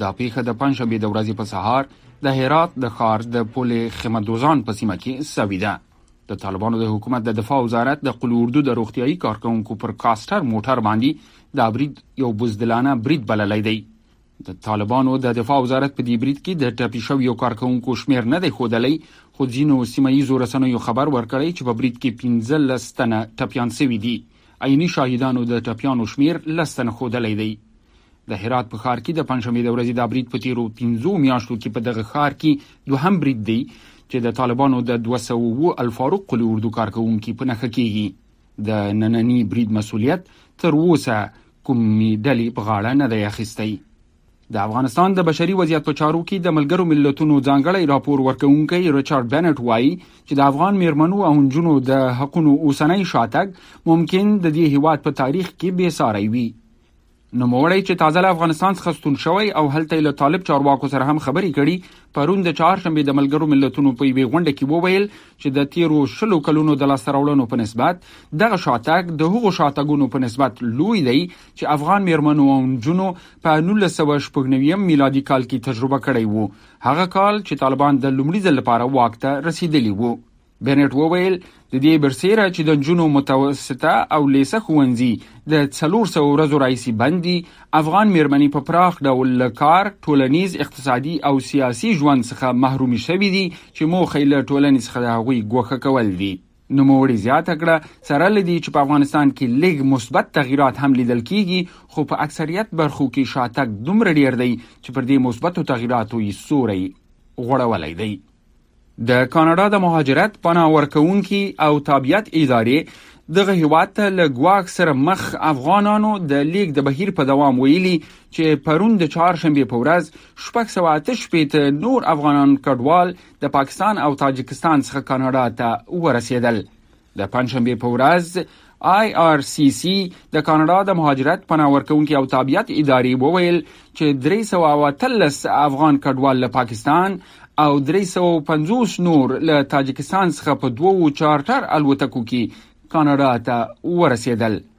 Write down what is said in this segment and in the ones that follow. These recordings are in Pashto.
دا پیښه د پنځشنبې د ورځې په سهار د هرات د ښار د پولې خمدوزان په سیمه کې سوي ده د طالبانو د حکومت د دفاع وزارت د قلي اردو د روغتيایي کارکونکو پر کاستر موټر باندې دا برید یو بزدلانه برید بللی دی د طالبانو د دفاع وزارت په دې برید کې د ټپي شویو کارکونکو شمیر نه دی خودلی خو ځینو سیمه ییزو رسنیو خبر ورکړی چې په برید کې 15 تنه ټپیان شوي دي عیني شاهدانو د ټپیانو شمیر لس تنه خودلی دی د هرات په ښار کې د پنځشنبې د ورځې دا برید په تیرو 15 میاشتو کې په دغه ښار کې دوهم برید دی چې د طالبانو د 200 الفاروق قلی اردو کارکونکو په نخښه کېږي د نننی برید مسولیت تر اوسه کومې ډلې په غاړه نه دی اخیستی د افغانستان د بشري وضعیت په چارو کې د ملګرو ملتونو ځانګړی راپور ورکوونکی ریچارډ بنټ وایي چې د افغان میرمنو او نجونو د حقوقو اوسنۍ شاتګ ممکن د دې هیواد په تاریخ کې بې ساري وي نوموړی چې تازه له افغانستان څخه ستون شوی او هلته یې له طالب چارواکو سره هم خبرې کړي پرون د چهارشنبې د ملګرو ملتونو په یوې غونډه کې وویل چې د تیرو شلو کلونو د لاسته راوړنو په نسبت دغه شاتګ د هغو شاتګونو په نسبت لوی دی چې افغان میرمنو او نجونو په 1999 میلادي کال کې تجربه کړی وو هغه کال چې طالبان د لومړي ځل لپاره واک ته رسیدلی وو بنټ وویل د دې برسیره چې د جنو متوسطه او لیسه ښوونځي د 300 ورځو راځي بندي افغان میرمنې په پراخ ډول له کار ټولنیز اقتصادي او سیاسي ژوند څخه محروم شوې دي چې موخه یې له ټولنې څخه د هغوی ګوښه کول دي نوموړي زیاته کړه سره لدی چې په افغانستان کې لږ مثبت تغیرات هم لیدل کیږي خو په اکثریت برخو کې شاتګ دومره ډیر دی چې پر دې مثبتو تغیراتو یې سوري غوړولای دی د کاناډا د مهاجرت پناه ورکوونکي او تابعیت ادارې دغه هیواد ته له ګواښ سره مخ افغانانو د لیګ د بهیر په دوام ویلي چې پرون د چهارشنبه په ورځ شپږ سوه اته شپېته نور افغانان کډوال د پاکستان او تاجکستان څخه کاناډا ته ورسېدل د پنځشنبه په ورځ آی آر سی سی د کاناډا د مهاجرت پناه ورکونکو او تابعیت ادارې وویل چې 313 افغان کډوال له پاکستان او 350 نور له تاجکستان څخه په دوو چارټر الوتکو کې کاناډا ته ورسېدل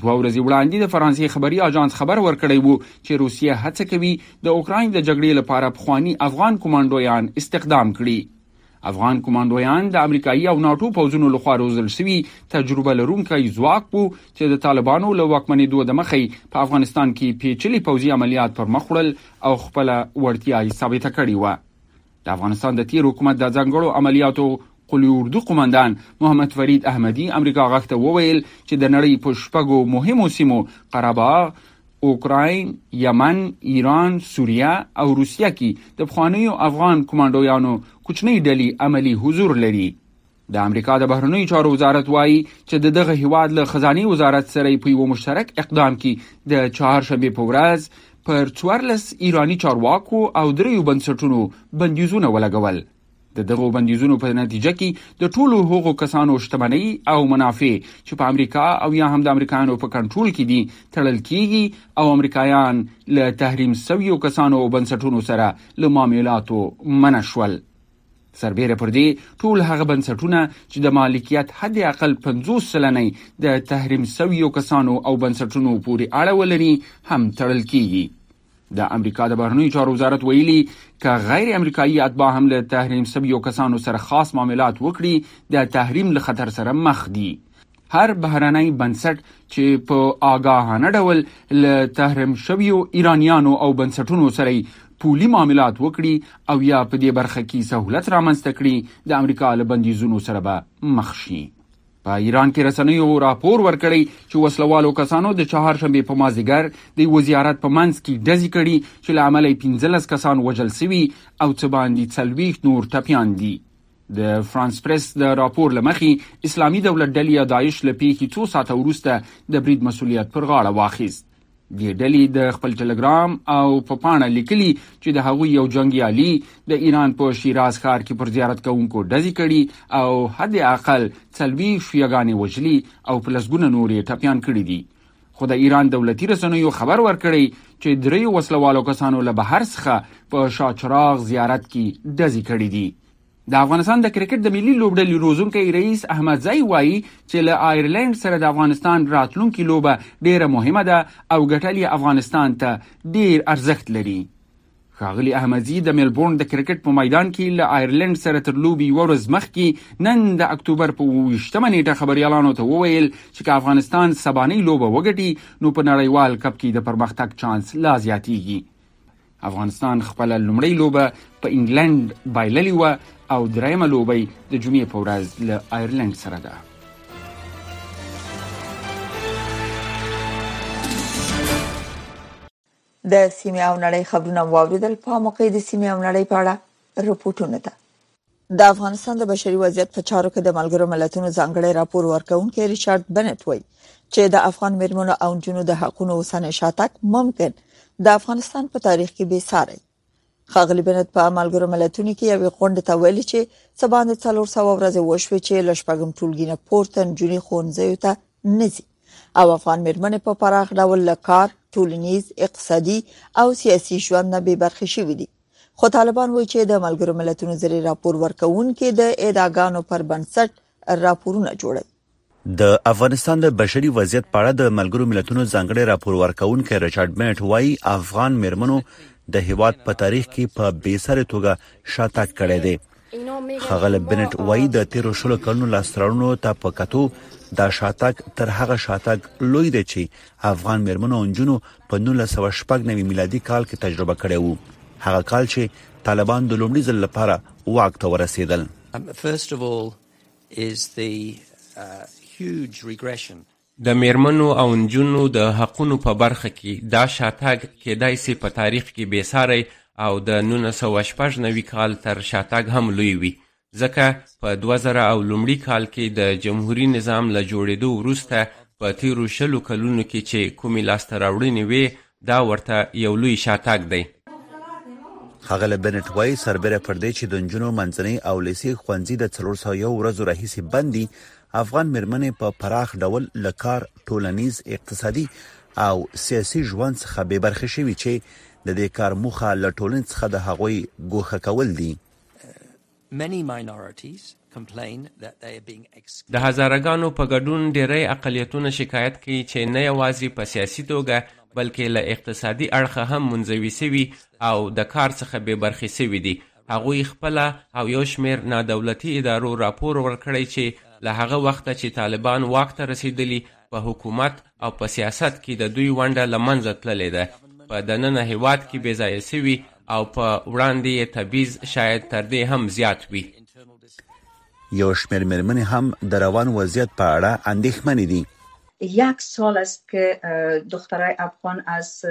دوه ورځې وړاندې د فرانسې خبري اژانس خبر ورکړی وو چې روسیه هڅه کوي د اوکراین د جګړې لپاره پخوانی افغان کمانډویان استخدام کړي افغان کمانډویان د امریکایي او ناتو پوځونو لخوا روزل شوی تجربه لرونکی ځواک وو چې د طالبانو له واکمنېدو د مخې په افغانستان کې پیچلي پوځي عملیات پر مخ وړل او خپل وړتیا یې ثابته کړې وه د افغانستان د تیر حکومت د ځنګړو عملیاتو قلی اردو قومندان محمد فرید احمدی امریکا غښته وویل چې د نړۍ په شپږو مهمو سیمو قرباغ اوکراین، یمن، ایران، سوریه او روسیه کې د پخوانیو افغان کمانډویانو کوچنۍ ډلې عملی حضور لري. د امریکا د بهرنیو چارو وزارت وایي چې د دغه هیواد له خزاني وزارت سره په یو مشترک اقدام کې د چهارشنبه په ورځ پر 14 ایرانی چارواکو او دریو بنسټونو بندیزونه ولګول د دغو بندیزونو په نتیجه کې د ټولو هغو کسانو شتمنۍ او منافع چې په امریکا او یا هم د امریکایانو په کنټرول کې دي تړل کیږي او امریکایان له تحریم سویو کسانو او بنسټونو سره له معاملاتو منع شول سربېره پر دې ټول هغه بنسټونه چې د مالکیت حد اقل 50 سلنه د تحریم سویو کسانو او بنسټونو پورې اړه ولري هم تړل کیږي د امریکا د بهرنیو چارو وزارت ویلي که غیر امریکایي اتباع هم له تحریم سویو کسانو سره خاص معاملات وکړي د تحریم له خطر سره مخ دي هر بهرنی بنسټ چې په آګاهانه ډول له تحریم شویو ایرانیانو او بنسټونو سره پولي معاملات وکړي او یا په دې برخه کې سهولت رامنځته کړي د امریکا له بندیزونو سره به مخ شي په ایران کې رسنیو راپور ورکړی چې وسلوالو کسانو د چهارشنبه په مازیګر د یو زیارت په منځ کې ډزې کړي چې له امله 15 کسان وژل شوي او څه باندې 40 نور ټپیان دي د فرانس پریس د راپور لمخې اسلامي دولت ډلې یا داعش له پیښې څو ساعته وروسته د برید مسولیت پر غاړه واخیست دې ډلې د خپل ټلګرام او په پاڼه لیکلي چې د هغوی یو جنگیالي د ایران په شیراز ښار کې پر زیارت کوونکو ډزې کړي او حد اقل څلوي شیعاګانې وژلي او په لسګونه نورې ټپیان کړي دي خو د ایران دولتي رسنیو خبر ورکړی چې دریو وسلوالو کسانو له بهر څخه په شاچراغ زیارت کې دزي کړې دي د افغانستان د کرکټ د ملي لوبډلې روزونکي رئیس احمد زای وایي چې له آیرلند سره د افغانستان راتلونکي لوبه ډیره مهمه ده او ګټل یې افغانستان ته ډیر ارزښت لري ښاغلي احمدزي د ملبورن د کرکټ په میدان کې له آیرلند سره تر لوبي یو ورځ مخکې نن د اکتوبر په 28مه نیټه خبريالانو ته وویل چې که افغانستان سبانۍ لوبه وګټي نو په نړیوال کپ کې د پرمختګ چانس لا زیاتیږي افغانستان خپل لومړی لوبه په انګلند بایللی و او درېیمه لوبه د جمعې په ورځ له آیرلند سره ده د سیمې او نړۍ خبرونه مو واوریدل په هغه موقع د سیمې او نړۍ په اړه رپورټونه ده د افغانستان د بشري وضعیت په چارو کې د ملګرو ملتونو ځانګړي راپور ورکونکي ریچارډ بنټ وایي چې د افغان میرمنو او جنو د حقوقو اوسنۍ شاتک ممکن د افغانستان په تاریخ کې به ساري خاغلی بنت په ملګرو ملتونو کې یوې غونډې ته ویلي چې څه باندې 300 ورځې وشوې چې له شپږم ټولګي نه پورته نجونې ښوونځیو ته نه ځي او افغان مېرمنې په پراخ ډول له کار، ټولنیز، اقتصادي او سیاسي ژوند نه بې برخې شوې دي. خو طالبان وایي چې د ملګرو ملتونو ځلې راپور ورکوونکي د ادعاګانو پر بنسټ راپورونه جوړوي. د افغانستان د بشري وضعیت په اړه د ملګرو ملتونو ځانګړي راپور ورکوونکی ریچارډ بنټ وایي افغان میرمنو د هیواد په تاریخ کې په بې سره توګه شاتګ کړی دی خغل بنټ وایي د تیرو شلو کلونو لاسترونو ته په کتو دا شاتګ تر هغه شاتګ لوی دی چې افغان میرمنو او جنو په 1999 میلادي کال کې تجربه کړې وو هغه کال چې طالبان د لومړي ځل لپاره واک ته ورسېدل د مېرمنو او نجونو د حقونو په برخه کې دا شاتګ کېدای شي په تاریخ کې بې ساری او د نولس سوه شپږ نوي کال تر شاتګ هم لوی وي ځکه په دوه زره او لومړي کال کې د جمهوري نظام له جوړېدو وروسته په تیرو شلو کلونو کې چې کومې لاسته راوړنې وې دا ورته یو لوی شاتګ دی. ښاغلی بنټ وايي، سربېره پر دې چې د نجونو منځنۍ او لېسې ښوونځي د څلور سوه یو ورځو راهیسې بند دي، افغان مېرمنې په پراخ ډول له کار، ټولنیز، اقتصادي او سیاسي ژوند څخه بې برخې شوي چې د دې کار موخه له ټولنې څخه د هغوی ګوښه کول دي. د هزاره ګانو په ګډون ډیری اقلیتونه شکایت کوي چې نه یوازې په سیاسي توګه بلکې له اقتصادي اړخه هم منزوي شوي او د کار څخه بې برخې شوي دي. هغوی خپله او یو شمیر نادولتي ادارو راپور ورکړی چې له هغه وخته چې طالبان واک ته رسیدلي په حکومت او په سیاست کې د دوی ونډه له منځه تللې ده، په دننه هېواد کې بې ځایه شوي او په وړاندې یې تبعیض شاید تر دې هم زیات وي. یو شمېر مېرمنې هم د روان وضعیت په اړه اندېښمنې دي. یک سال است که دخترای افغان از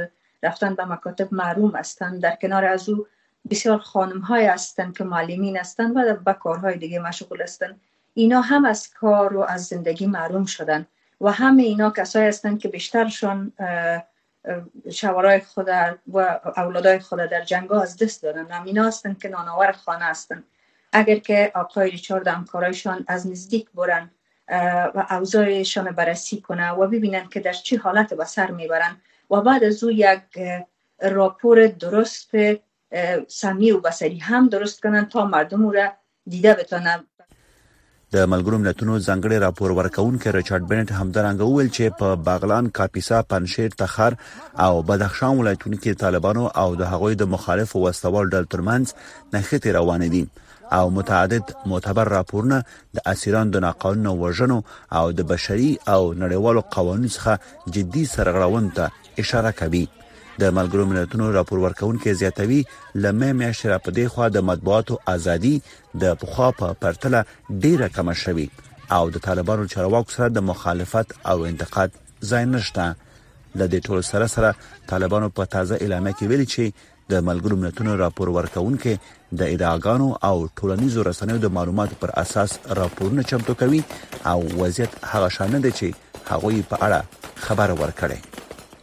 رفتن به مکاتب محروم هستند در کنار از او بسیار خانم های هستند که معلمین هستند و به کارهای دیگه مشغول هستند اینا هم از کار و از زندگی معروم شدن و همه اینا کسای هستند که بیشترشان شوارای خود و اولادای خود در جنگ از دست دارن هم اینا هستند که نانوار خانه هستند اگر که آقای ریچارد همکارایشان از نزدیک برن و اوضاعشان بررسی کنه و ببینن که در چه حالت به سر میبرن و بعد از او یک راپور درست سمی و بسری هم درست کنن تا مردم او را دیده بتونه د ملګرو ملتونو ځانګړي راپور ورکونکي ریچارډ بنټ همدارنګه وویل چې په باغلان، کاپیسا، پنشیر، تخار او بدخشان ولایتونو کې طالبانو او د هغوی د مخالفو وسلوال ډل ترمنځ نښتې روانې دي او متعدد معتبر راپورونه د اسیرانو د ناقانونه وژنو او د بشري او نړیوالو قوانینو څخه جدي سرغړونو ته اشاره کوي د ملګرو ملتونو راپور ورکونکي زیاتوي لمه میاشتې را پدې خو د مطبوعاتو ازادي د پخوا په پرتله ډیره کمه شوې او د طالبانو چارواکو سره د مخالفت او انتقاد ځای نشته لدې ټول سره سره طالبانو په تازه اعلامیه کې ویلي چې د ملګرو ملتونو راپور ورکونکي د ادعاګانو او ټولنیزو رسنیو د معلوماتو پر اساس راپورونه چمتو کوي او وضعیت هغه شان نه دی چې هغه یې په اړه خبر ورکړي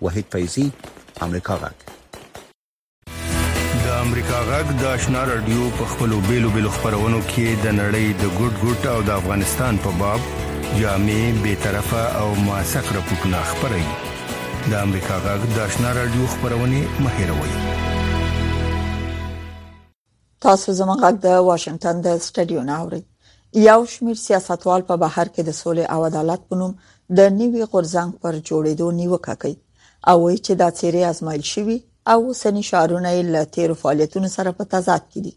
وحید فیضی امریکا غږ د امریکا غږ د آشنا رادیو په خپلو بیلو بیلو خبرونو کې د نړۍ د ګډ ګډ او د افغانستان په باب جامع بیطرفه او موثق راپورونه خبري د امریکا غږ د آشنا رادیو خبرونه مهیروي تاسو زموږ غږ د واشنگټن د سټډیو نه اوري یو شمیر سیاستوال په بهر کې د سولې او عدالت په نوم د نیوي غورځنګ پر جوړېدو نیوکه کوي او وایي چې دا چیرې ازمایل شوی او سني شعارونه له تیر فعالیتونو سره په تضاد کې دي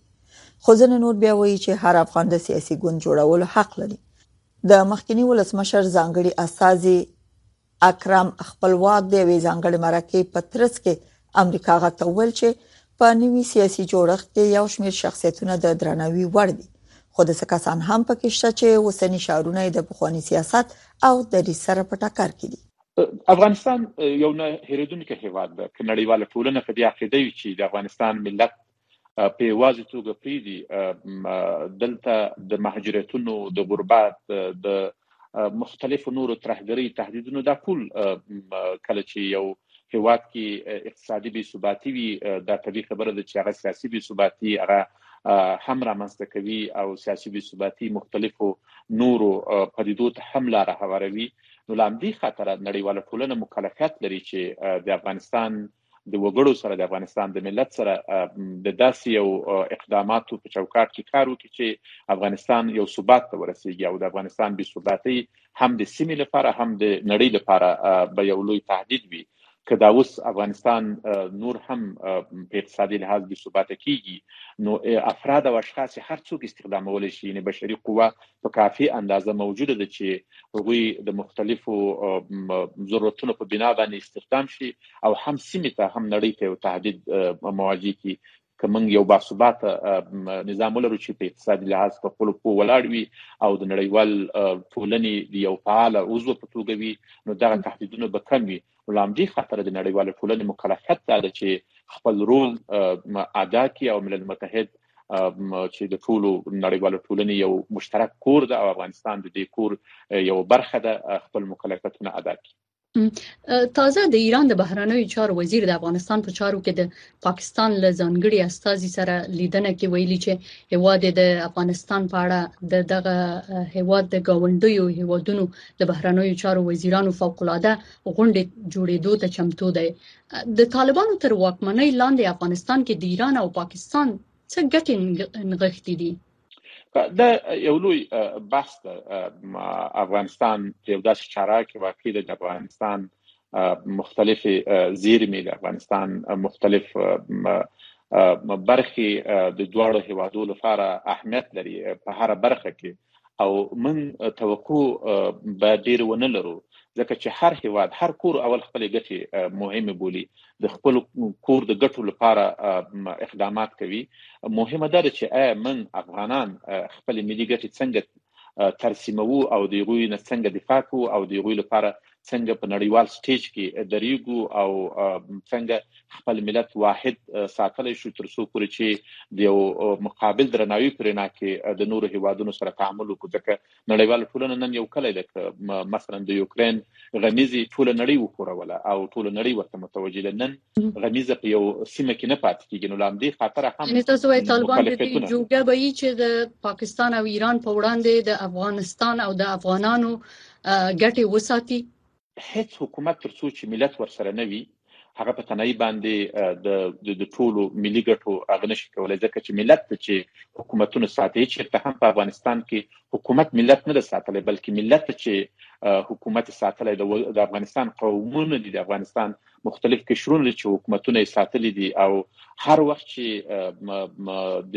خو ځینې نور بیا وایي چې هر افغان د سیاسي ګوند جوړولو حق لري د مخکنی ولسمشر ځانګړي استاذي اکرم خپلواک د یوې ځانګړې مرکې په ترڅ کې امریکا غا ته ویل چې په نوي سیاسي جوړښت کې یو شمېر شخصیتونه د درناوي وړ دي خو د څه کسان هم پکې شته چې اوسنی شعرونه د بخوانی سیاست او د ری سره په ټکر کې دي افغانستان یو نه هېریدونکو هیواد ده چې نړیواله ټولنه په دې عقیده وي چې د افغانستان ملت په یوازې توګه پریدي دلته د مهاجرتونو د غربت د مختلفو نورو ترهګرۍ تهدیدونو دا ټول کله چې یو هیواد کې اقتصادي بې ثباتي وي دا طبي خبره ده چې هغه سیاسي بې ثباتي هغه هم رامنځته کوي او سیاسي بې ثباتي مختلفو نورو پدیدو ته هم لار هواروي نو لاندې خطر نړیواله ټولنه مکلفیت لري چې د افغانستان د وګړو سره د افغانستان د ملت سره د داسې یو اقداماتو په چوکاټ کې کار وکړي چې افغانستان یو ثبات ته ورسیږي او د افغانستان بې ثباتي هم د سیمې لپاره هم د نړۍ لپاره به یو لوی تهدید وي که دا اوس افغانستان نور هم په اقتصادي لحاظ بې ثباته کیږي نو افراد او اشخاص هر څوک استخدامول شي یعنی بشري قوه په کافي اندازه موجوده ده چې هغوی د مختلفو ضرورتونو په بنا باندې استخدام شي او هم سیمه ته هم نړۍ ته یو تهدید مواجه کی که موږ یو باثبات نظام ولرو چې په اقتصادي لحاظ په خپل پو ولاړ وي او د نړیوال ټولنې د یو فعال عضو په توګه وي نو دا تهدیدونه به کم وي ولامدي خاطر د نړیوال ټولنې مکلفیت دا ده چې خپل رول ادا کړي او ملل متحد چې د ټولو نړیوالو ټولنې یو مشترک کور ده او افغانستان د دې کور یو برخه ده خپل مکلفیتونه ادا کړي تازه د ایران د بهرنیو چارو وزیر د افغانستان په چارو کې د پاکستان له ځانګړي استاذي سره لیدنه کې ویلي چې هواد د افغانستان په اړه د دغه هواد د گاونډیو هوادونو د بهرنیو چارو وزیرانو فوق العاده غونډه جوړېدو ته چمتو دی د طالبانو تر واکمنۍ لاندې افغانستان کې د ایران او پاکستان څه ګټې نغښتې دي دا یو لوی بحث ده افغانستان په یو داسې چاره کې واقع ده د افغانستان مختلف زیرمې د افغانستان مختلف برخې د دواړو هیوادو لپاره اهمیت لري په هر برخه کې او من توقع به ډیر ونه لرو ځکه چې هر هیواد هر کور اول خپل ګټې مهمه بولی د خپل کور د ګټو لپاره اقدامات کوي مهمه ده چې ایا من افغانان خپل ملي ګټې څنګه ترسیمو او د غوی نه څنګه دفاع کو او د غوی لپاره څنګه په نړیوال سټیج کې دریګو او څنګه خپل ملت واحد ساتلی شو تر څو پورې چې د یو مقابل درناوي پرنا کې د نورو هیوادونو سره تعامل وکړو ځکه نړیواله ټولنه نن یو کلی لکه مثلا د یوکرین غمیزه ټوله نړۍ وخوروله او ټوله نړۍ ورته متوجه ده نن غمیزه په یو سیمه کې نه پاتې کیږي نو لامدې خاطر هم یعنی تاسو وایي طالبان د دې جوګه به یي چې د پاکستان او ایران په وړاندې د افغانستان او د افغانانو ګټې وساتي هیڅ حکومت تر څو چې ملت ورسره نه وي هغه په تنهایی باندې د د ټولو ملي ګټو هغه نشي کولای ځکه چې ملت ته چې حکومتونه ساتي چې ته هم په افغانستان کې حکومت ملت نه ساتلی بلکې ملت چې حکومت ساتلی د افغانستان قومونه دي د افغانستان مختلف قشرونه چې حکومتونه ساتلي دي او هر وخت چې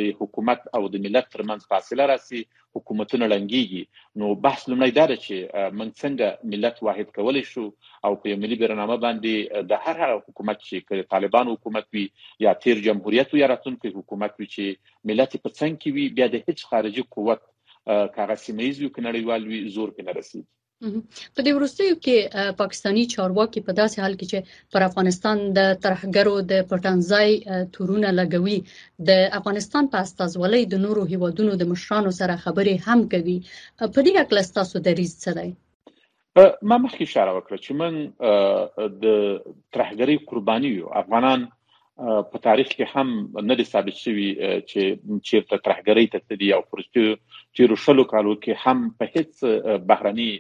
د حکومت او د ملت ترمنځ فاصله راسي حکومتونه ړنګیږي نو بحث لومړی دا ده چې موږ څنګه ملت واحد کولی شو او په یو ملي برنامه باندې د هر هغه حکومت چې کله طالبان حکومت وي یا تیر جمهوریت یا راتلونکي حکومت وي چې ملت په څنګ کې وي بیا د هیڅ خارجي قوت کاغه سیمه ییز وي کنړیوال وي زور کې نه رسیږي په دې وروستیو کې پاکستانی چارواکي په داسې حال کې چې پر افغانستان د ترهګرو د پټنځای تورونه لګوي د افغانستان په استازولۍ د نورو هیوادونو د مشرانو سره خبرې هم کوي په دې اړه تاسو دریز څه دی ما مخکې اشاره وکړه چې من د ترهګری قرباني یو افغانان په تاریخ کې هم نه دي ثابت شوي چې چیرته ترهګرۍ ته تللي او پر تیرو شلو کالو کې هم په هیڅ بهرني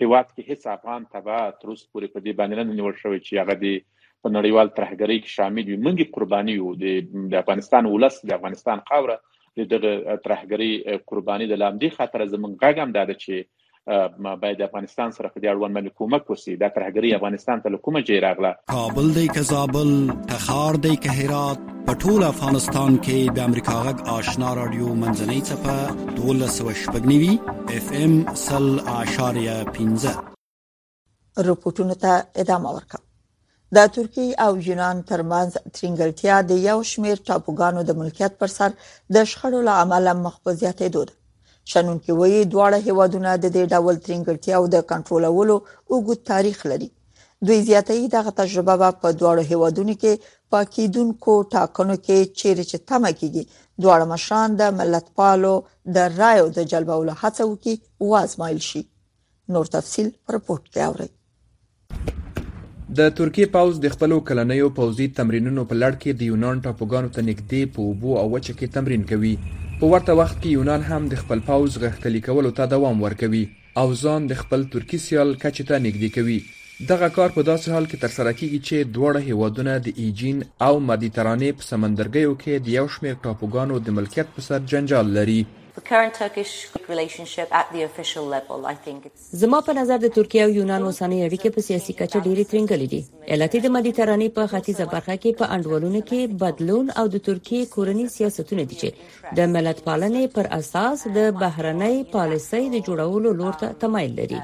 هیواد کې هیڅ افغان تبع تر اوسه پورې په دې باندې نه نیول شوی چې هغه دې په نړیوال ترهګرۍ کې شامل وي موږ قرباني یو د افغانستان ولس د افغانستان خاوره د دغه ترهګرۍ قرباني د لامدي خاطر زمونږ غږم دا ده چې باید افغانستان سره په دې اړوند باندې کومک وسی دا ترهګری افغانستان ته کومه جې راغله کابل دی که زابل تخار دی که هرات په ټول افغانستان کې د امریکا غږ آشنا رادیو منځنۍ چپه 1290 اف ام 0.15 رپورټونو ته ادامه ورکړه د ترکیې او یونان ترمنځ ترنګلتیا د یو شمیر ټاپوګانو د ملکیت پر سر د شخړو له امله مخ په زیاتېدو ده شنونکي وایي دواړه هیوادونه د دې ډول ترنګلتیا او د کنټرولولو اوږد تاریخ لري دوی زیاتوي دغه تجربه به په دواړو هیوادونو کې پاکیدونکو ټاکنو کې چیرې چې تمه کیږي دواړه مشران د ملتپالو د رایو د جلبولو هڅه وکړي وازمایل شي نور تفصيل رپورت کې اورئ د ترکیې پوځ د خپلو کلنیو پوځي تمرینونو په لړ کې د یونان ټاپوګانو ته نږدې په اوبو او وچه کې تمرین کوي په ورته وخت کې یونان هم د خپل پوځ غښتلي کولو ته دوام ورکوي او ځان د خپل ترکي سیال کچې ته نږدې کوي دغه کار په داسې حال کې ترسره کیږي چې دواړه هیوادونه د ایجین او مدیترانې په سمندرګیو کې د یو شمېر ټاپوګانو د ملکیت په سر جنجال لري زما په نظر د ترکیې او یونان اوسنۍ اړیکې په سیاسي کچه ډېرې ترینګلې دي. علت یې د مدیترانې په ختیځه برخه کې په انډولونو کې بدلون او د ترکیې کورني سیاستونه دي چې د ملتپالنې پر اساس د بهرنۍ پالیسۍ د جوړولو لور ته تمایل لري.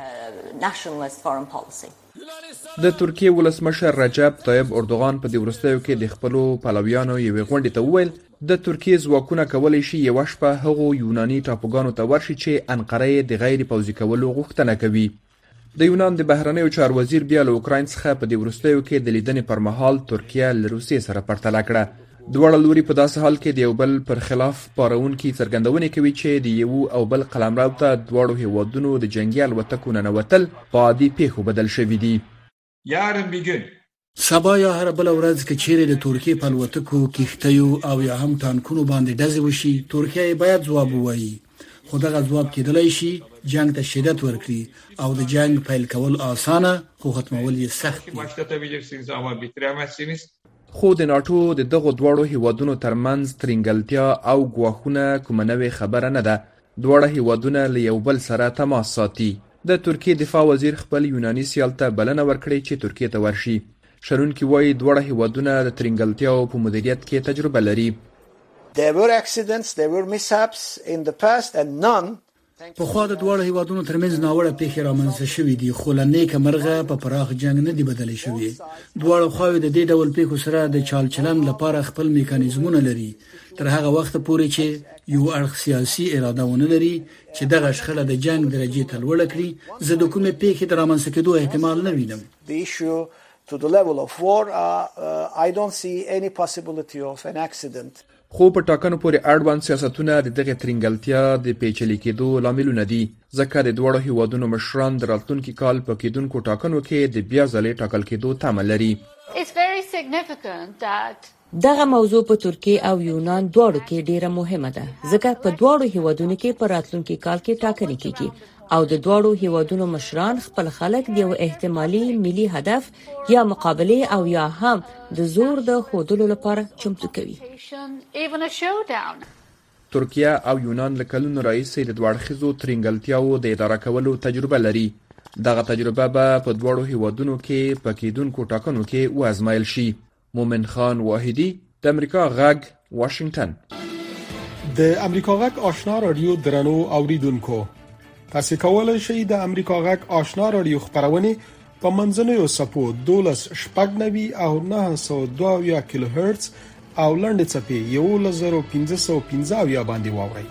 د ترکیې ولسمشر رجب طیب اردوغان په دې وروستیو کې د خپلو پلویانو یوې غونډې ته وویل د ترکیې ځواکونه کولی شي یوه شپه هغو یوناني ټاپوګانو ته ورشي چې انقره یې د غیر پوځي کولو غوښتنه کوي د یونان د بهرنیو چار وزیر بیا له اوکراین څخه په دې وروستیو کې د لیدنې پر مهال ترکیه له روسیې سره پرتله کړه دواړه لوري په داسې حال کې د یو بل پر خلاف پاروونکي څرګندونې کوي چې د یو او بل قلمرو ته دواړو هیوادونو د جنګي الوتکو ننوتل په عادي پیښو بدل شوي دي. Yarın bir gün. سبا یا هره بله ورځ که چیرې د تورکیې په الوتکو، کښتیو او یا هم ټانکونو باندې ډزې وشي، تورکیه یې باید ځواب ووایي، خو دغه ځواب کیدلای شي جنګ ته شدت ورکړي او د جنګ پیل کول آسانه خو ختمول یې سخت دي. خو د ناټو د دغو دواړو هېوادونو ترمنځ ترینګلتیا او ګواښونه کومه نوې خبره نه ده. دواړه هېوادونه له یو بل سره تماس ساتي. د ترکیې دفاع وزیر خپل یوناني سیال ته بلنه ورکړې چې ترکیې ته ورشي. شنونکي وایي دواړه هېوادونه د ترینګلتیاو په مدیریت کې تجربه لري. There were accidents, there were mishaps in the past and none پخوا د دواړو هیوادونو ترمنځ ناوړه پیښې رامنځته شوې دي خو له نیکه مرغه په پراخ جنگ نه دی بدلې شوې دواړه خواوې د دې ډول پیښو سره د چال چلند لپاره خپل میکانیزمونه لري تر هغه وخت پورې چې یو اړخ سیاسي اراده ونه لري چې دغه شخړه د جنگ درجه ته لوړه کړي زه د کومې پیښې د رامنځته کېدو احتمال نه وینم to the level of war, uh, uh, I don't see any possibility of an accident. خو په ټاکنو پورې اړوند سیاستونه د دغې ترینګلتیا د پیچلي کېدو لاملونه دي، ځکه د دواړو هیوادونو مشران د راتلونکي کال په کېدونکو ټاکنو کې د بیا ځلې ټاکل کېدو تمه لري. دغه موضوع په ترکیې او یونان دواړو کې ډېره مهمه ده، ځکه په دواړو هیوادونو کې په راتلونکي کال کې ټاکنې کېږي او د دواړو هیوادونو مشران خپل خلک د یو احتمالي ملي هدف یا مقابله او یا هم د زور د ښودلو لپاره چمتو کوي. ترکیه او یونان له کلونو راهیسې د دواړخیزو ترینګلتیاو د اداره کولو تجربه لري. دغه تجربه به په دواړو هیوادونو کې په کیدونکو ټاکنو کې وازمایل شي. مومن خان واحدی د امریکا غږ واشنگتن د امریکا غږ آشنا رادیو درنو اوریدونکو تاسو کولای شئ د امریکا غږ آشنا رادیو خبرونه په منځنوي سپو 12 شپږنوي او 902 کیلو هرتز او لنډ چپی 11515 باندې واورئ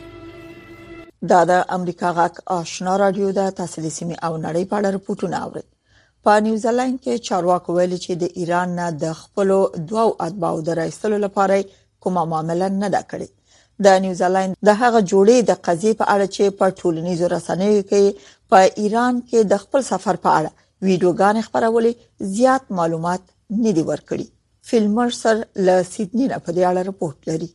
دا د امریکا غږ آشنا رادیو د تاسو د سیمه او نړۍ په اړه رپورټونه اوري په نیوزیلند کې چارواکو ویلي چې د ایران نه د خپل دوو اتباعو د راستلو لپاره کومه معامله نه ده کړې د نیوزیلند د هغه جوړې د قضیې په اړه چې په ټولنیزو رسنیو کې په ایران کې د خپل سفر په اړه ویډیوګانې خبرولې زیات معلومات نه دي ورکړي فیلمر سر له سیدنی نه په دې اړه رپورت لري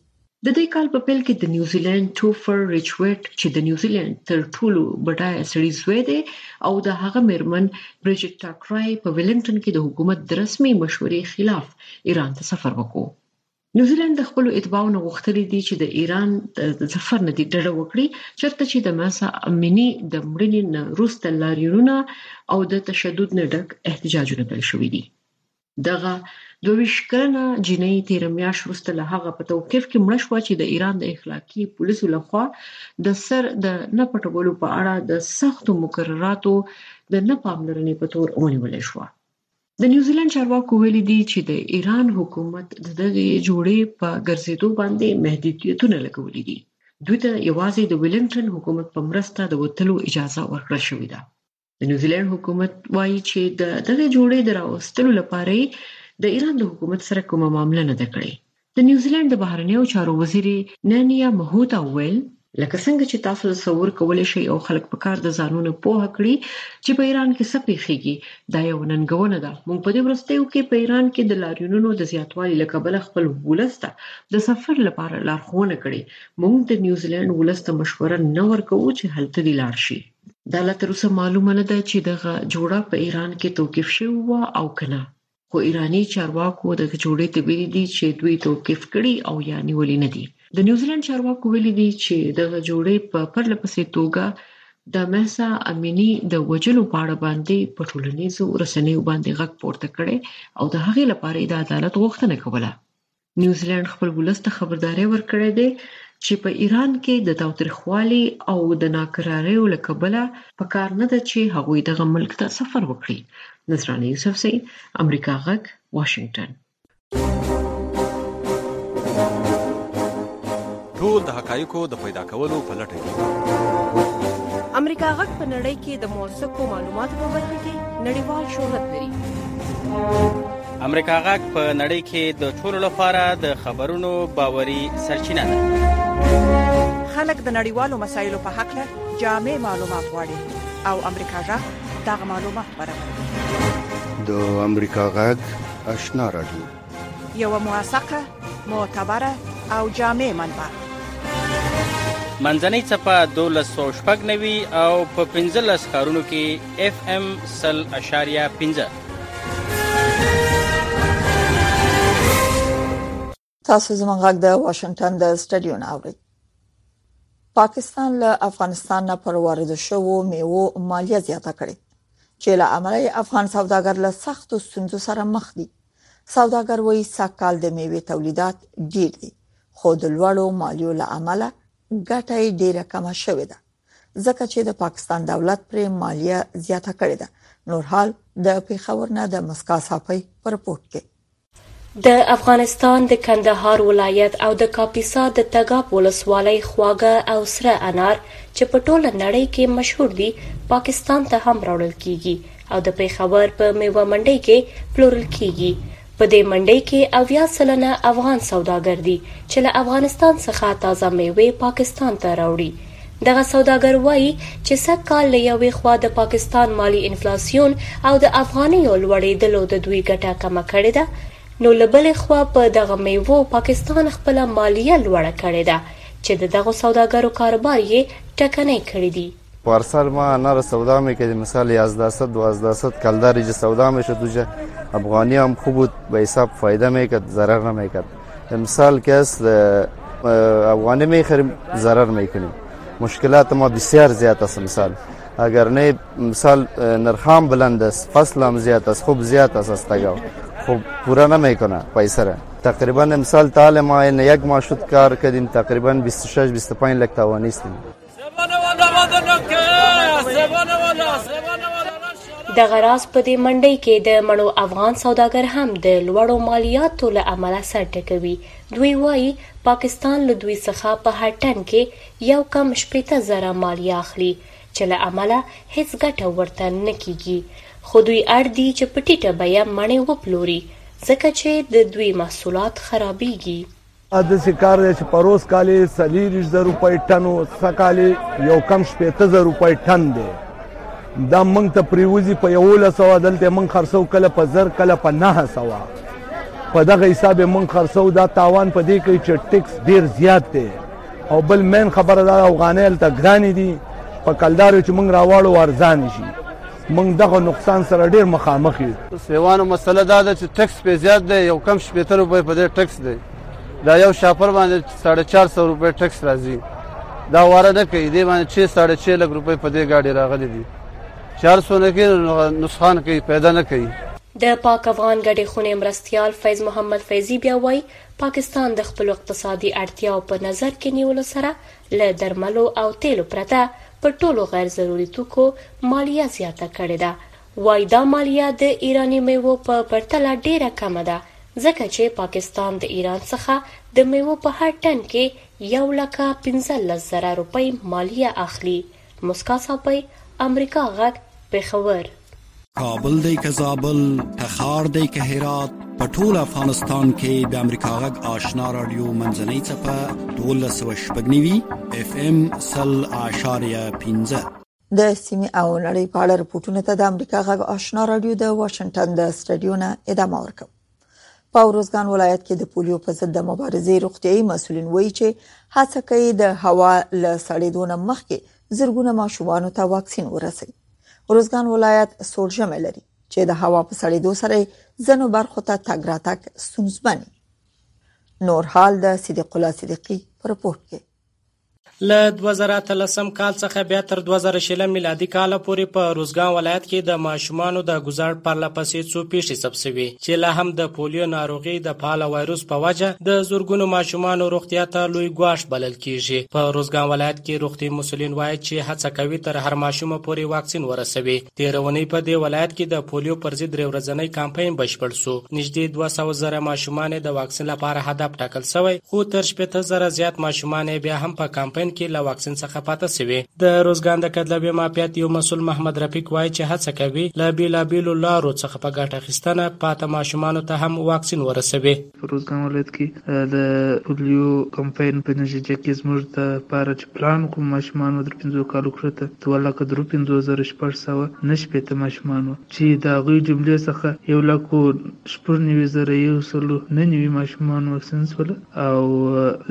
د دې کال په پیل کې د نیوزیلند ټوفر ریچویټ چې د نیوزیلند تر ټولو بډایه سړي زوی دی او د هغه میرمن بریجټ ټاکرای په ویلنګټن کې د حکومت د رسمي مشورې خلاف ایران ته سفر وکړو نیوزیلند د خپل اتباعو نه غوښتلي دي چې د ایران د سفر نه دي ډډه وکړي چرته چې د ماسا امینی د مړینې نه روسته لاریونونه او د تشدد نه ډک احتجاجونه پیل شوې دي دغه دوه ویشت کلنه جینۍ تېره میاشت وروسته له هغه په توقیف کې مړه شوه چې د ایران د اخلاقي پولیسو لخوا د سر د نه پټولو په اړه د سختو مقرراتو د نه پاملرنې په تور ونیول شوه د نیوزیلند چارواکو ویلي دي چې د ایران حکومت د دغه جوړې په ګرځېدو باندې محدودیتونه لګولي دي دوی ته یوازې د ویلنګټن حکومت په مرسته د وتلو اجازه ورکړل شوې ده د نیوزیلند حکومت وایي چې د دغه جوړې د راوستلو لپاره د ایران د حکومت سره کومه معامله نه ده کړې د نیوزیلند د بهرنیو چارو وزیرې نانیا مهوتا ویل لکه څنګه چې تاسو تصور کولای شئ او خلک په کار د ځانونو پوه کړی چې په ایران کې څه پیخیږي دا یو ننګونه ده موږ په دې ورستیو کې په ایران کې د لاریونونو د زیاتوالي لکبل خپل ولسته د سفر لپاره لارښوونه کړې موږ د نیوزیلند ولسته مشوره نه ورکوو چې هلته دی لار شي دا لا تر اوسه معلومه نه ده چې دغه جوړه په ایران کې توقیف شوې وه او که نه، خو ایراني چارواکو دغې جوړې ته ویلي دي چې دوی توقیف کړې او یا نیولې نه دي. د نیوزیلنډ چارواکو ویلي دي چې دغه جوړې په پرله پسې توګه د مهسا امیني د وژلو په اړه باندې په ټولنیزو رسنیو باندې غږ پورته کړی او د هغې لپاره یې د عدالت غوښتنه کوله. نیوزیلند خپل ولس ته خبرداری ورکړی دی چې په ایران کې د تاوتریخوالي او د ناکراریو له کبله په کار نه ده چې هغوی دغه ملک ته سفر وکړي نذرانه یوسفزۍ امریکا غږ واشنگټن ټول د حقایقو د پیدا کولو په لټه کې امریکا غږ په نړۍ کې د موثقو معلوماتو په برخه کې نړیوال شهرت لري امریکا غږ په نړۍ کې د ټولو لپاره د خبرونو باوري سرچینه ده خلک د نړیوالو مسایلو په حق له جامع معلومات غواړي او امریکا غږ دا معلومات برابروي د امریکا غږ آشنا رادیو یو موثقه معتبره او جامع منبع منځنۍ چپه 1290 او په 15 خارونو کې اف ام 0.15 تاسو زموږ غږ د واشنگټن د سټډیو نه اورئ پاکستان له افغانستان نه پر وارد شوو میوو مالیه زیاته کړې چې له امله افغان سوداګر له سختو ستونزو سره مخ دي سوداګر وایي سږکال د میوې تولیدات ډیر دي خو د لوړو مالیو له امله ګټه یې ډیره کمه شوې ده ځکه چې د پاکستان دولت پر مالیه زیاته کړې ده نور حال د پیښور نه د مسکا صافي پر رپورت کې د افغانستان د کندهار ولایت او د کاپیسا د تګاب ولسوالۍ خواږه او سره انار چې په ټوله نړۍ کې مشهور دي پاکستان ته هم راوړل کیږي او د پیښور په میوه منډۍ کې پلورل کیږي په دې منډۍ کې اویا سلنه افغان سوداګر دي چې له افغانستان څخه تازه مېوې پاکستان ته راوړي. دغه سوداګر وايي چې سږ کال له یوې خوا د پاکستان مالي انفلاسیون او د افغانیو لوړېدلو د دوی ګټه کمه کړې ده، نو له بلې خوا په دغه مېوو پاکستان خپله مالیه لوړه کړې ده چې د دغو سوداګرو کاروبار یې ټکنی کړي دي. پارسال ما انار سودا میکردیم مثال 11 صد 12 صد کلداری جه سودا میشد دوجه افغانی هم خوب بود به حساب فایده میکرد ضرر نمیکرد امسال که است افغانی میخریم ضرر میکنیم مشکلات ما بسیار زیاد است مثال اگر نه مثال نرخام بلند است فصل هم زیاد است خوب زیاد است است تگاو خوب پورا نمیکنه پیسه را تقریبا امسال تعالی ما یک ماه شد کار کردیم تقریبا 26 25 لک توانستیم دغه راز په دې منډۍ کې د مړو افغان سوداګر هم د لوړو مالیاتو له امله سر ټکوي. دوی وايي، پاکستان له دوی څخه په هر ټن کې یو کم شپېته زره مالیه اخلي، چې له امله هېڅ ګټه ورته نه کېږي، خو دوی اړ دي چې په ټیټه بیه مڼې وپلوري، ځکه چې د دوی محصولات خرابېږي. دا داسې کار دی چې پروس کال یې څلېرویشت زره روپۍ ټن و سږ کال یې یو کم شپېته زره روپۍ ټن دی دا موږ ته پرېوځي په یولس سوه دلته موږ خرڅو کله په زر کله په نهه سوه په دغه حساب یې موږ خرڅو دا تاوان په دې کوي چې ټیکس ډېر زیات دی او بل مین خبره دا افغانۍ هلته ګرانې دي په کلدارو چې موږ راواړو ارزانې شي موږ دغه نقصان سره ډیر مخامخ یو. سیوانو مسله دا ده چې ټکس پې زیات دی یو کم شپېته روپۍ په دې ټکس دی دا یو شاپر باندې ساړه چار سو روپۍ ټکس راځي دا واره نه کوي دې باندې چې ساړه چې لک روپۍ په دې ګاډي راغلي دي چار سو نه کې نسخان کوي پیدا نه کوي د پاک افغان ګډې خونې مرستیال فیض محمد فیضي بیا وایي پاکستان د خپلو اقتصادي اړتیاو په نظر کې نیولو سره له درملو او تیلو پرته پر ټولو غیر ضروري توکو مالیه زیاته کړې ده. وايي دا مالیه د ایراني میوو په پرتله ډېره کمه ده، ځکه چې پاکستان د ایران څخه د میوو په هر ټن کې یو لکه پنځلس زره روپۍ مالیه اخلي. موسکا ساپۍ، امریکا غږ، پېښور. کابل دی که زابل تخار دی که هرات په ټول افغانستان کې د امریکا غږ آشنا رادیو منځنۍ چپه 1290 اف ام 0.15 د سیمې او نړۍ په اړه رپورټونه ته د امریکا غږ آشنا رادیو د واشنگټن د سټډیو نه ادامه ورکوم په ورزګان ولایت کې د پولیو په ضد د مبارزې روغتيایي مسولین وایي چې هڅه کوي د هوا له سړېدونه مخکې زرګونه ماشومان ته واکسین ورسي ورزګان ولایت سورجمه لري چې د هوا په سړېدو سره ځنو برخو ته تګ راتګ ستونزمن نور حال د صدیق الله صدیقي پر پورت کې له دوه زره اتلسم کال څخه بیا تر دوه زره شلم میلادي کال پورې په روزګان ولایت کې د ماشومانو د ګوزار پرله پسې څو پیښې ثبت شوي چې لا هم د پولیو ناروغي د پاله وایروس په وجه د زرګونو ماشومانو روغتیا ته لوی ګواښ بلل کیږي په روزګان ولایت کې روغتي مسولین وایي چې هڅه کوي تر هر ماشوم پورې واکسین ورسوي تېره اونۍ په دې ولایت کې د پولیو پر ضد درې ورځنی کمپاین بشپړ شو. نږدې دوه سوه زره ماشومان یې د واکسین لپاره هدف ټاکل شوی، خو تر شپېته زره زیات ماشومان یې بیا هم په کمپاین کې له واکسین څخه پاته شوي. د روزګان د کدلبې معافیت یو مسؤل محمد رفیق وایي چې هڅه کوي له بېلابېلو لارو څخه په ګټه اخیستنه پاته ماشومانو ته هم واکسین ورسوي. په روزګان ولایت کې د پولیو کمپاین په نژجه کې زموږ د پاره چې پلان کوم ماشومانو تر پنځو کالو کښته دوه لکه درو پنځوس زره شپږ سوه نه شپېته ماشومان وه چې د هغوی جملې څخه یو لک و شپږ نوي زره یو سلو نه نوي ماشومان واکسین شول او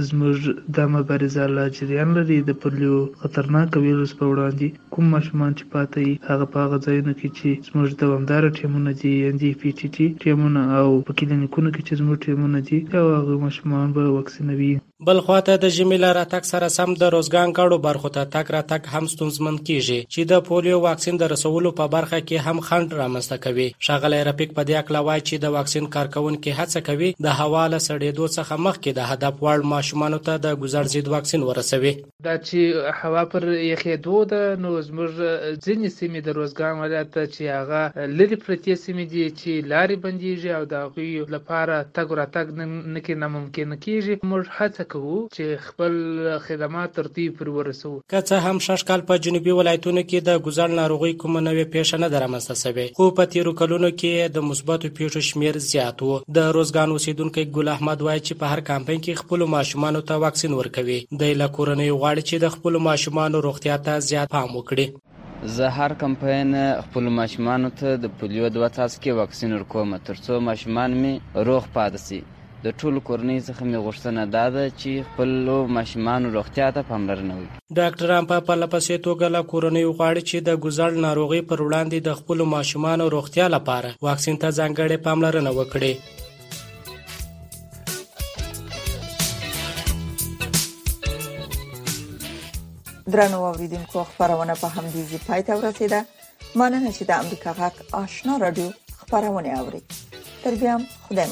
زموږ دا مبارزه لا جریان لري د پولیو خطرناک ویروس په وړاندې کوم ماشومان چې پاته يي هغه په هغه ځايونو کې چې زموږ دوامداره ټيمونه دي يعنې پي ټي ټي ټيمونه او په کلينيکونو کې چې زموږ ټيمونه دي او هغوي ماشومان به واکسينوي. بل خوا ته د ژمي له راتګ سره سم د روزګان ګڼو برخو ته تګ راتګ هم ستونزمن کيږي چې د پوليو واکسين د رسولو په برخه کې هم خنډ رامنځته کوي. ښاغلی رفيق په دې هکله وايي چې د واکسين کارکوونکي هڅه کوي د هوا له سړيدو څخه مخکې د هدف وړ ماشومانو ته د ګوزړ ضد واکسين ورسوي. دا چې هوا پر یخېدو ده نو زموږ ځینې سیمې د روزګان ولایت چې هغه لرې پرتې سیمې دي چې لارې بندېږي او د هغوی لپاره تګ راتګ نکې ناممکن کېږي موږ هڅه کوو چې خپل خدمات تر دوی پورې ورسوو. که څه هم سږ کال په جنوبي ولایتونو کې د ګوزڼ ناروغۍ کومه نوې پېښه نه ده رامنځته شوې خو په تېرو کلونو کې یې د مثبتو پېښو شمېر زیات و. د روزګان اوسېدونکی ګل احمد وايي چې په هر کمپاین کې خپلو ماشومانو ته واکسین ورکوي دی له کورنیو غواړي چې د خپلو ماشومانو روغتیا ته زیات پام وکړي زه هر کمپاین خپلو ماشومانو ته د پولیو دوه څاڅکي واکسین ورکوم ترڅو ماشومان مې روغ پاتې شي د ټولو کورنۍ څخه مې غوښتنه دا ده چې خپلو ماشومانو روغتیا ته پاملرنه وکړي ډاکټران په پرله پسې توګه له کورنیو غواړي چې د ګوزړ ناروغۍ پر وړاندې د خپلو ماشومانو روغتیا لپاره واکسین ته ځانګړې پاملرنه وکړي درنو اوریدونکو خبرونه په همدې ځای پای ته ورسیده مننه چې د امریکا غږ آشنا رادیو خبرونه اوري تر بیا خدای